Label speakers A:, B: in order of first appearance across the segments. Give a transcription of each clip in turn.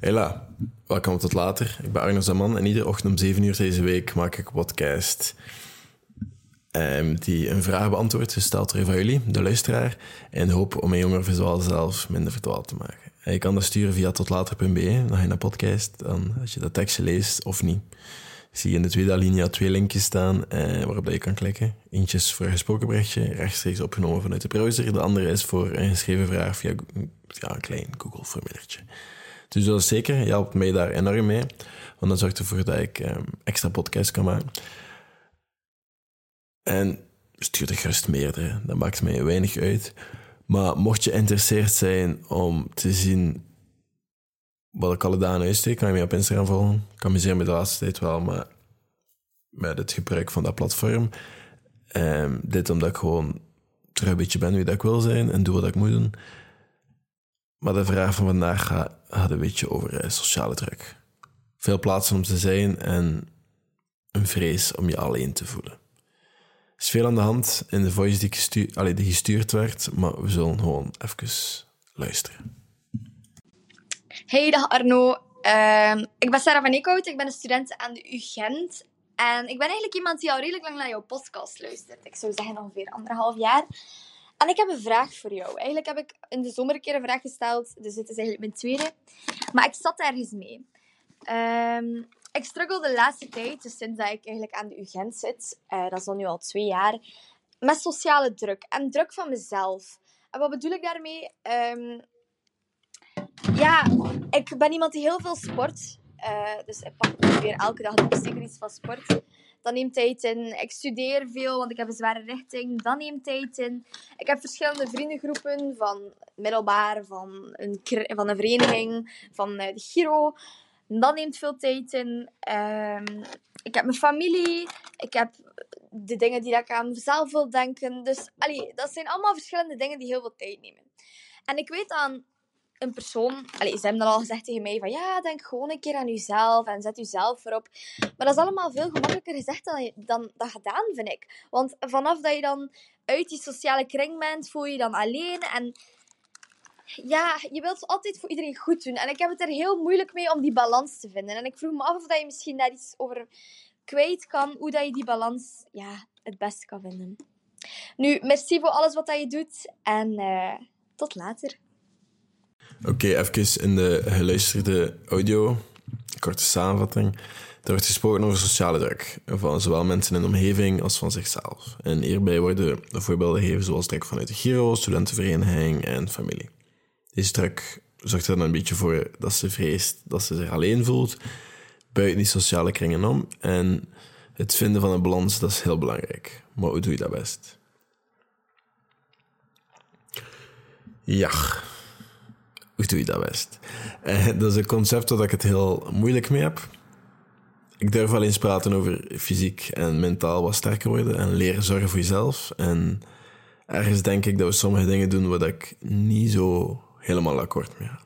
A: Hela, welkom tot later. Ik ben Arno Zaman en iedere ochtend om 7 uur deze week maak ik een podcast ehm, die een vraag beantwoordt, gesteld door een van jullie, de luisteraar, in de hoop om een jonger visual zelf minder verdwaald te maken. En je kan dat sturen via totlater.be, dan ga je naar podcast, dan als je dat tekstje leest of niet. Zie je in de tweede alinea twee linkjes staan eh, waarop dat je kan klikken. Eentje is voor een gesproken berichtje, rechtstreeks opgenomen vanuit de browser. De andere is voor een geschreven vraag via, via een klein Google-formuliertje. Dus dat zeker, helpt mij daar enorm mee. Want dat zorgt ervoor dat ik um, extra podcasts kan maken. En stuur er gerust meerdere, dat maakt mij weinig uit. Maar mocht je geïnteresseerd zijn om te zien wat ik alle dagen uitsteek, kan je mij op Instagram volgen. Ik amuseer me de laatste tijd wel maar met het gebruik van dat platform. Um, dit omdat ik gewoon terug een beetje ben wie dat ik wil zijn en doe wat ik moet doen. Maar de vraag van vandaag gaat, een beetje over uh, sociale druk. Veel plaatsen om te zijn en een vrees om je alleen te voelen. Er is veel aan de hand in de voice die, allee, die gestuurd werd, maar we zullen gewoon even luisteren.
B: Hey, dag Arno. Uh, ik ben Sarah van Eekhout, ik ben een student aan de UGent. En ik ben eigenlijk iemand die al redelijk lang naar jouw podcast luistert. Ik zou zeggen ongeveer anderhalf jaar. En ik heb een vraag voor jou. Eigenlijk heb ik in de zomer een keer een vraag gesteld, dus dit is eigenlijk mijn tweede. Maar ik zat ergens mee. Um, ik struggle de laatste tijd, dus sinds dat ik eigenlijk aan de UGent zit, uh, dat is nu al twee jaar, met sociale druk. En druk van mezelf. En wat bedoel ik daarmee? Um, ja, ik ben iemand die heel veel sport. Uh, dus ik pak ongeveer elke dag doe zeker iets van sport. Dat neemt tijd in. Ik studeer veel, want ik heb een zware richting. Dat neemt tijd in. Ik heb verschillende vriendengroepen, van middelbaar, van een, van een vereniging, van uh, de Giro. Dat neemt veel tijd in. Uh, ik heb mijn familie. Ik heb de dingen die ik aan mezelf wil denken. Dus allee, dat zijn allemaal verschillende dingen die heel veel tijd nemen. En ik weet dan een persoon... Ze hebben dan al gezegd tegen mij van... Ja, denk gewoon een keer aan jezelf en zet jezelf voorop. Maar dat is allemaal veel gemakkelijker gezegd dan, dan, gedaan, vind ik. Want vanaf dat je dan uit die sociale kring bent, voel je je dan alleen. En ja, je wilt altijd voor iedereen goed doen. En ik heb het er heel moeilijk mee om die balans te vinden. En ik vroeg me af of dat je misschien daar iets over kwijt kan. Hoe dat je die balans ja, het beste kan vinden. Nu, merci voor alles wat dat je doet. En uh, tot later.
A: Oké, okay, even in de geluisterde audio, korte samenvatting. Er wordt gesproken over sociale druk, van zowel mensen in de omgeving als van zichzelf. En hierbij worden voorbeelden gegeven zoals druk vanuit de Giro, studentenvereniging en familie. Deze druk zorgt er dan een beetje voor dat ze vreest dat ze zich alleen voelt, buiten die sociale kringen om. En het vinden van een balans, dat is heel belangrijk. Maar hoe doe je dat best? Ja, hoe doe je dat best? Uh, dat is een concept waar ik het heel moeilijk mee heb. Ik durf wel eens praten over fysiek en mentaal wat sterker worden en leren zorgen voor jezelf. En ergens denk ik dat we sommige dingen doen waar ik niet zo helemaal akkoord mee ga.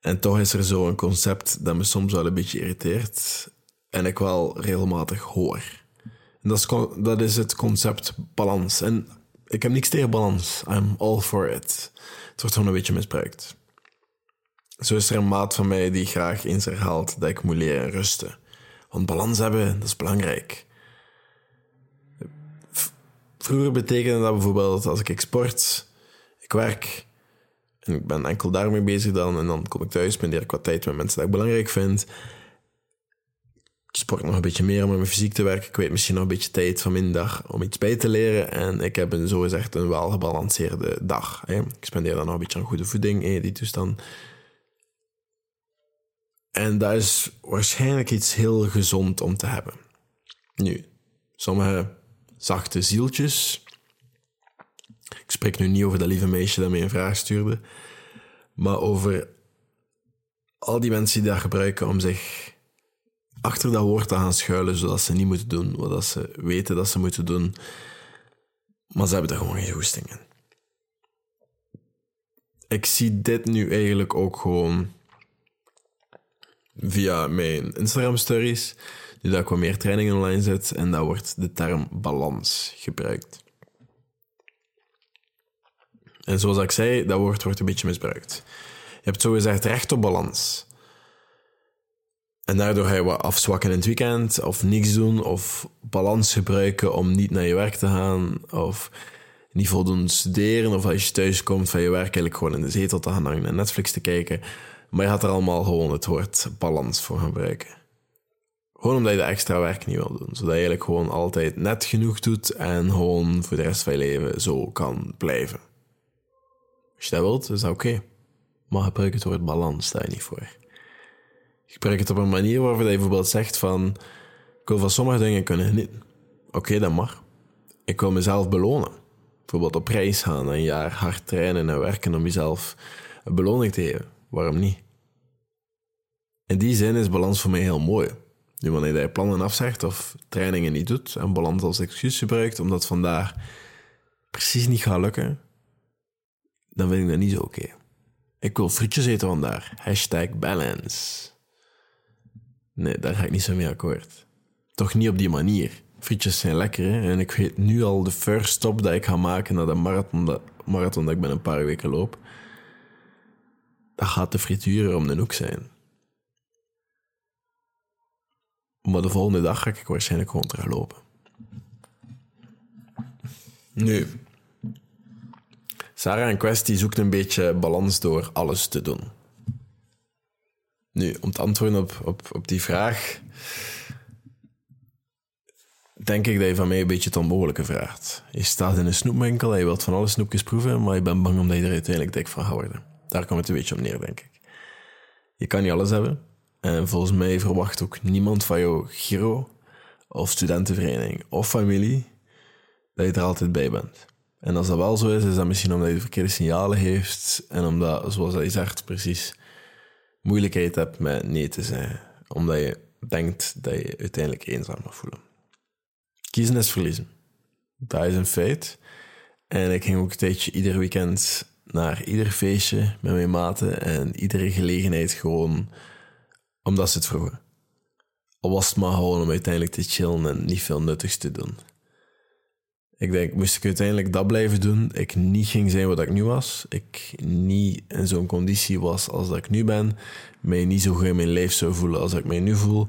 A: En toch is er zo een concept dat me soms wel een beetje irriteert en ik wel regelmatig hoor. En dat is, dat is het concept balans. En ik heb niks tegen balans. I'm all for it. Het wordt gewoon een beetje misbruikt. Zo is er een maat van mij die graag eens herhaalt dat ik moet leren rusten. Want balans hebben, dat is belangrijk. Vroeger betekende dat bijvoorbeeld als ik sport, ik werk en ik ben enkel daarmee bezig dan en dan kom ik thuis, spendeer ik wat tijd met mensen die ik belangrijk vind. Sport nog een beetje meer om met mijn fysiek te werken. Ik weet misschien nog een beetje tijd van mijn dag om iets bij te leren. En ik heb een zogezegd een welgebalanceerde dag. Hè. Ik spendeer dan nog een beetje aan goede voeding, hè, die toestand. En dat is waarschijnlijk iets heel gezond om te hebben. Nu, sommige zachte zieltjes. Ik spreek nu niet over dat lieve meisje dat mij een vraag stuurde, maar over al die mensen die dat gebruiken om zich achter dat woord te gaan schuilen, zodat ze niet moeten doen wat ze weten dat ze moeten doen, maar ze hebben er gewoon geen goesting in. Ik zie dit nu eigenlijk ook gewoon via mijn Instagram stories, nu dat ik wat meer trainingen online zet, en daar wordt de term balans gebruikt. En zoals ik zei, dat woord wordt een beetje misbruikt. Je hebt zogezegd recht op balans. En daardoor ga je wat afzwakken in het weekend, of niks doen, of balans gebruiken om niet naar je werk te gaan, of niet voldoende studeren, of als je thuis komt van je werk eigenlijk gewoon in de zetel te gaan hangen en Netflix te kijken. Maar je gaat er allemaal gewoon het woord balans voor gebruiken. Gewoon omdat je de extra werk niet wil doen. Zodat je eigenlijk gewoon altijd net genoeg doet en gewoon voor de rest van je leven zo kan blijven. Als je dat wilt, is dat oké. Maar gebruik het woord balans daar niet voor. Gebruik het op een manier waarvoor je bijvoorbeeld zegt van... Ik wil van sommige dingen kunnen genieten. Oké, dat mag. Ik wil mezelf belonen. Bijvoorbeeld op reis gaan, een jaar hard trainen en werken om jezelf een beloning te geven. Waarom niet? In die zin is balans voor mij heel mooi. Nu, wanneer je plannen afzegt of trainingen niet doet en balans als excuus gebruikt omdat vandaar precies niet gaat lukken, dan vind ik dat niet zo oké. Ik wil frietjes eten vandaar. Hashtag balance. Nee, daar ga ik niet zo mee akkoord. Toch niet op die manier. Frietjes zijn lekker hè? en ik weet nu al de first stop dat ik ga maken naar de marathon dat, marathon dat ik ben een paar weken loop. Dat gaat de frituur om de hoek zijn. Maar de volgende dag ga ik waarschijnlijk gewoon teruglopen. Nu, Sarah in kwestie zoekt een beetje balans door alles te doen. Nu, om te antwoorden op, op, op die vraag, denk ik dat je van mij een beetje het onmogelijke vraagt. Je staat in een snoepwinkel en je wilt van alle snoepjes proeven, maar je bent bang omdat je er uiteindelijk dik van gaat worden. Daar komt het een beetje op neer, denk ik. Je kan niet alles hebben. En volgens mij verwacht ook niemand van jouw Giro of studentenvereniging of familie dat je er altijd bij bent. En als dat wel zo is, is dat misschien omdat je de verkeerde signalen heeft en omdat, zoals hij zegt, precies moeilijkheid hebt met nee te zijn. Omdat je denkt dat je uiteindelijk eenzaam mag voelen. Kiezen is verliezen. Dat is een feit. En ik ging ook een tijdje ieder weekend naar ieder feestje met mijn maten en iedere gelegenheid gewoon omdat ze het vroegen. Al was het maar gewoon om uiteindelijk te chillen en niet veel nuttigs te doen. Ik denk, moest ik uiteindelijk dat blijven doen, ik niet ging zijn wat ik nu was, ik niet in zo'n conditie was als dat ik nu ben, mij niet zo goed in mijn lijf zou voelen als ik mij nu voel.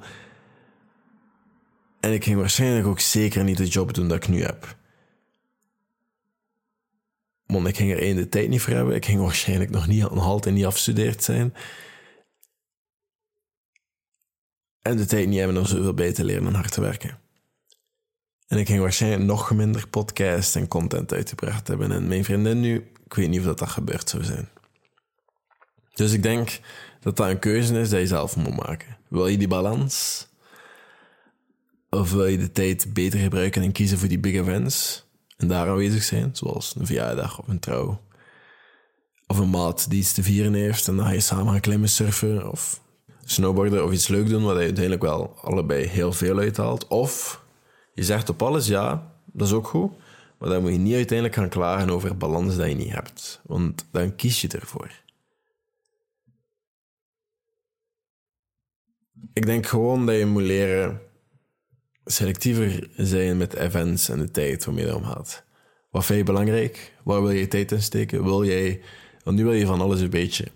A: En ik ging waarschijnlijk ook zeker niet de job doen dat ik nu heb. Want ik ging er één de tijd niet voor hebben. Ik ging waarschijnlijk nog niet, nog altijd niet afgestudeerd zijn. En de tijd niet hebben om zoveel bij te leren en hard te werken. En ik ging waarschijnlijk nog minder podcast en content uitgebracht hebben. En mijn vriendin nu, ik weet niet of dat, dat gebeurd zou zijn. Dus ik denk dat dat een keuze is die je zelf moet maken. Wil je die balans? Of wil je de tijd beter gebruiken en kiezen voor die big events? En daar aanwezig zijn, zoals een verjaardag of een trouw. Of een maat die iets te vieren heeft en dan ga je samen gaan klimmen, surfen of snowboarden of iets leuk doen, wat je uiteindelijk wel allebei heel veel uithaalt. Of je zegt op alles ja, dat is ook goed, maar dan moet je niet uiteindelijk gaan klagen over balans dat je niet hebt, want dan kies je ervoor. Ik denk gewoon dat je moet leren selectiever zijn met events en de tijd waarmee je erom gaat. Wat vind je belangrijk? Waar wil je tijd in steken? Wil jij, want nu wil je van alles een beetje.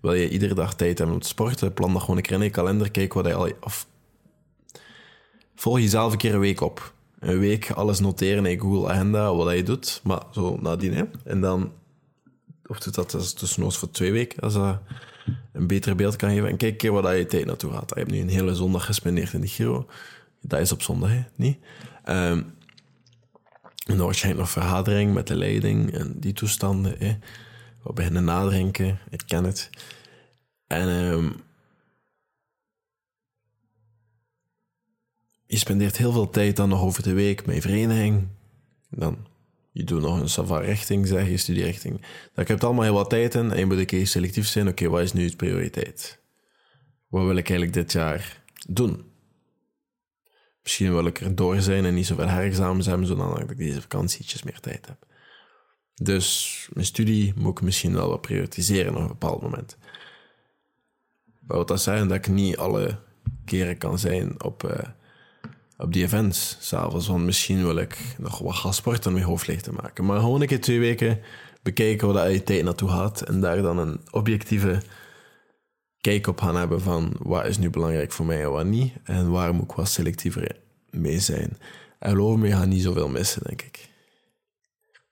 A: Wil je iedere dag tijd hebben om te sporten? Plan dat gewoon een keer in je kalender. Kijk wat je al. Of volg jezelf een keer een week op. Een week alles noteren in Google Agenda, wat je doet. Maar zo nadien, hè. En dan. Of doet dat dus voor twee weken, als dat een beter beeld kan geven. En kijk een keer waar je tijd naartoe gaat. Je hebt nu een hele zondag gespendeerd in de Giro. Dat is op zondag, niet? Um, en dan waarschijnlijk nog vergadering met de leiding en die toestanden. Hè? We beginnen nadenken, ik ken het. En um, je spendeert heel veel tijd dan nog over de week met je vereniging. Dan je doet nog een sava-richting, zeg je, studierichting. Dan heb je allemaal heel wat tijd in en je moet een keer selectief zijn. Oké, wat is nu het prioriteit? Wat wil ik eigenlijk dit jaar doen? Misschien wil ik er door zijn en niet zoveel herexamens hebben, zodat ik deze vakantietjes meer tijd heb. Dus mijn studie moet ik misschien wel wat prioritiseren op een bepaald moment. Wat dat zeggen dat ik niet alle keren kan zijn op, uh, op die events s'avonds. Want misschien wil ik nog wat gaan sporten om mijn hoofd leeg te maken. Maar gewoon een keer twee weken bekijken waar je tijd naartoe gaat. En daar dan een objectieve kijk op gaan hebben van wat is nu belangrijk voor mij en wat niet. En waar moet ik wat selectiever mee zijn. En geloof me, je gaat niet zoveel missen, denk ik.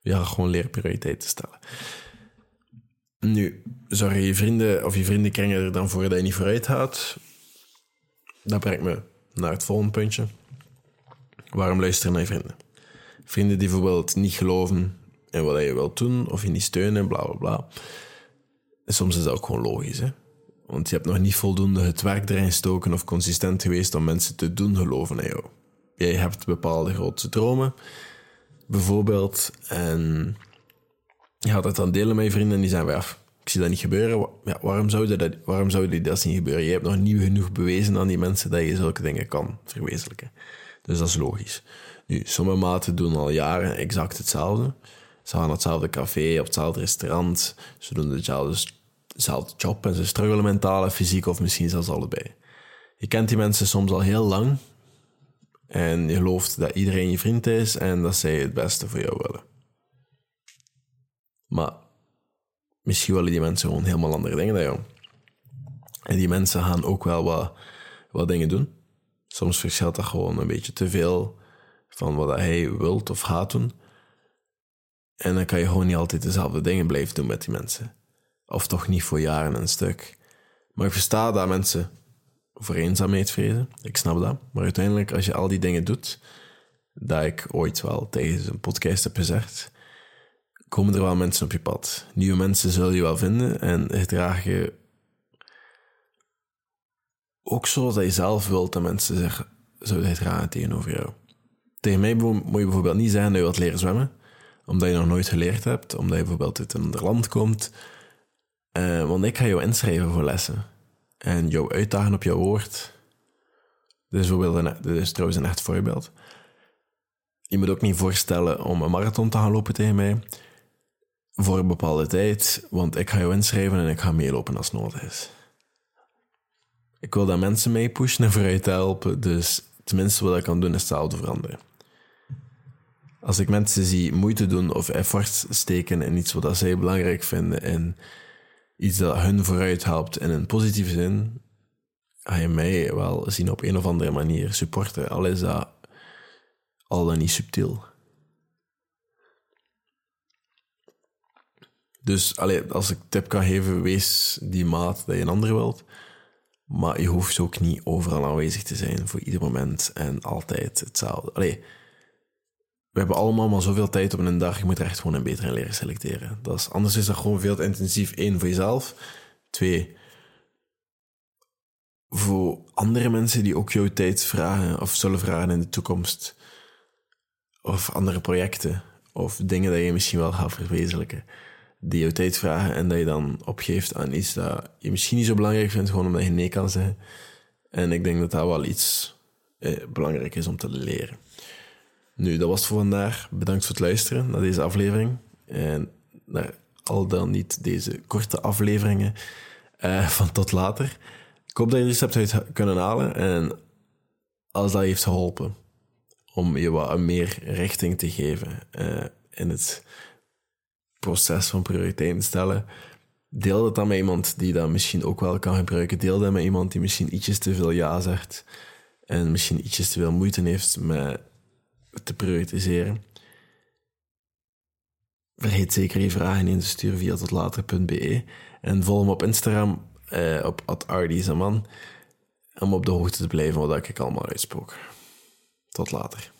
A: Je gaat gewoon leren prioriteiten stellen. Nu, zorg je vrienden of je vriendenkring er dan voor dat je niet vooruit gaat? Dat brengt me naar het volgende puntje. Waarom luisteren naar vrienden? Vrienden die bijvoorbeeld niet geloven in wat je wilt doen, of je niet steunen, bla bla bla. Soms is dat ook gewoon logisch, hè? Want je hebt nog niet voldoende het werk erin gestoken of consistent geweest om mensen te doen geloven in jou. Jij hebt bepaalde grote dromen, bijvoorbeeld, en je gaat het dan delen met je vrienden en die zeggen, ja, ik zie dat niet gebeuren. Ja, waarom, zou dat, waarom zou dat niet gebeuren? Je hebt nog niet genoeg bewezen aan die mensen dat je zulke dingen kan verwezenlijken. Dus dat is logisch. Nu, sommige maten doen al jaren exact hetzelfde. Ze gaan hetzelfde café, op hetzelfde restaurant. Ze doen dezelfde, dezelfde job en ze struggelen mentaal en fysiek of misschien zelfs allebei. Je kent die mensen soms al heel lang en je gelooft dat iedereen je vriend is en dat zij het beste voor jou willen. Maar misschien willen die mensen gewoon helemaal andere dingen dan jou. En die mensen gaan ook wel wat, wat dingen doen. Soms verschilt dat gewoon een beetje te veel van wat hij wilt of gaat doen. En dan kan je gewoon niet altijd dezelfde dingen blijven doen met die mensen. Of toch niet voor jaren een stuk. Maar ik versta dat mensen voor eenzaamheid vrezen. Ik snap dat. Maar uiteindelijk, als je al die dingen doet, dat ik ooit wel tegen een podcast heb gezegd, komen er wel mensen op je pad. Nieuwe mensen zul je wel vinden en gedraag je ook zoals dat je zelf wilt dat mensen zich zouden gedragen tegenover jou. Tegen mij moet je bijvoorbeeld niet zeggen dat je wilt leren zwemmen, omdat je nog nooit geleerd hebt, omdat je bijvoorbeeld uit een ander land komt. Uh, want ik ga jou inschrijven voor lessen. En jou uitdagen op jouw woord. Dit is, dit is trouwens een echt voorbeeld. Je moet ook niet voorstellen om een marathon te gaan lopen tegen mij voor een bepaalde tijd, want ik ga jou inschrijven en ik ga meelopen als nodig is. Ik wil dat mensen mee pushen en vooruit helpen, dus tenminste wat ik kan doen is hetzelfde veranderen. Als ik mensen zie moeite doen of effort steken in iets wat zij belangrijk vinden en iets dat hun vooruit helpt in een positieve zin, ga je mij wel zien op een of andere manier supporten, al is dat al dan niet subtiel. Dus allee, als ik tip kan geven, wees die maat dat je een ander wilt. Maar je hoeft ook niet overal aanwezig te zijn voor ieder moment en altijd hetzelfde. Allee, we hebben allemaal maar zoveel tijd op een dag. Je moet er echt gewoon een beter in leren selecteren. Dat is, anders is dat gewoon veel te intensief. Eén, voor jezelf. Twee, voor andere mensen die ook jouw tijd vragen of zullen vragen in de toekomst. Of andere projecten. Of dingen dat je misschien wel gaat verwezenlijken tijd vragen en dat je dan opgeeft aan iets dat je misschien niet zo belangrijk vindt, gewoon omdat je nee kan zeggen. En ik denk dat dat wel iets eh, belangrijk is om te leren. Nu, dat was het voor vandaag. Bedankt voor het luisteren naar deze aflevering. En naar al dan niet deze korte afleveringen eh, van tot later. Ik hoop dat je iets hebt kunnen halen. En als dat heeft geholpen om je wat meer richting te geven uh, in het proces van prioriteiten stellen. Deel dat dan met iemand die dat misschien ook wel kan gebruiken. Deel dat met iemand die misschien ietsjes te veel ja zegt. En misschien ietsjes te veel moeite heeft met te prioritiseren. Vergeet zeker je vragen in te sturen via totlater.be. En volg me op Instagram eh, op @ardizaman om op de hoogte te blijven wat ik allemaal uitspook. Tot later.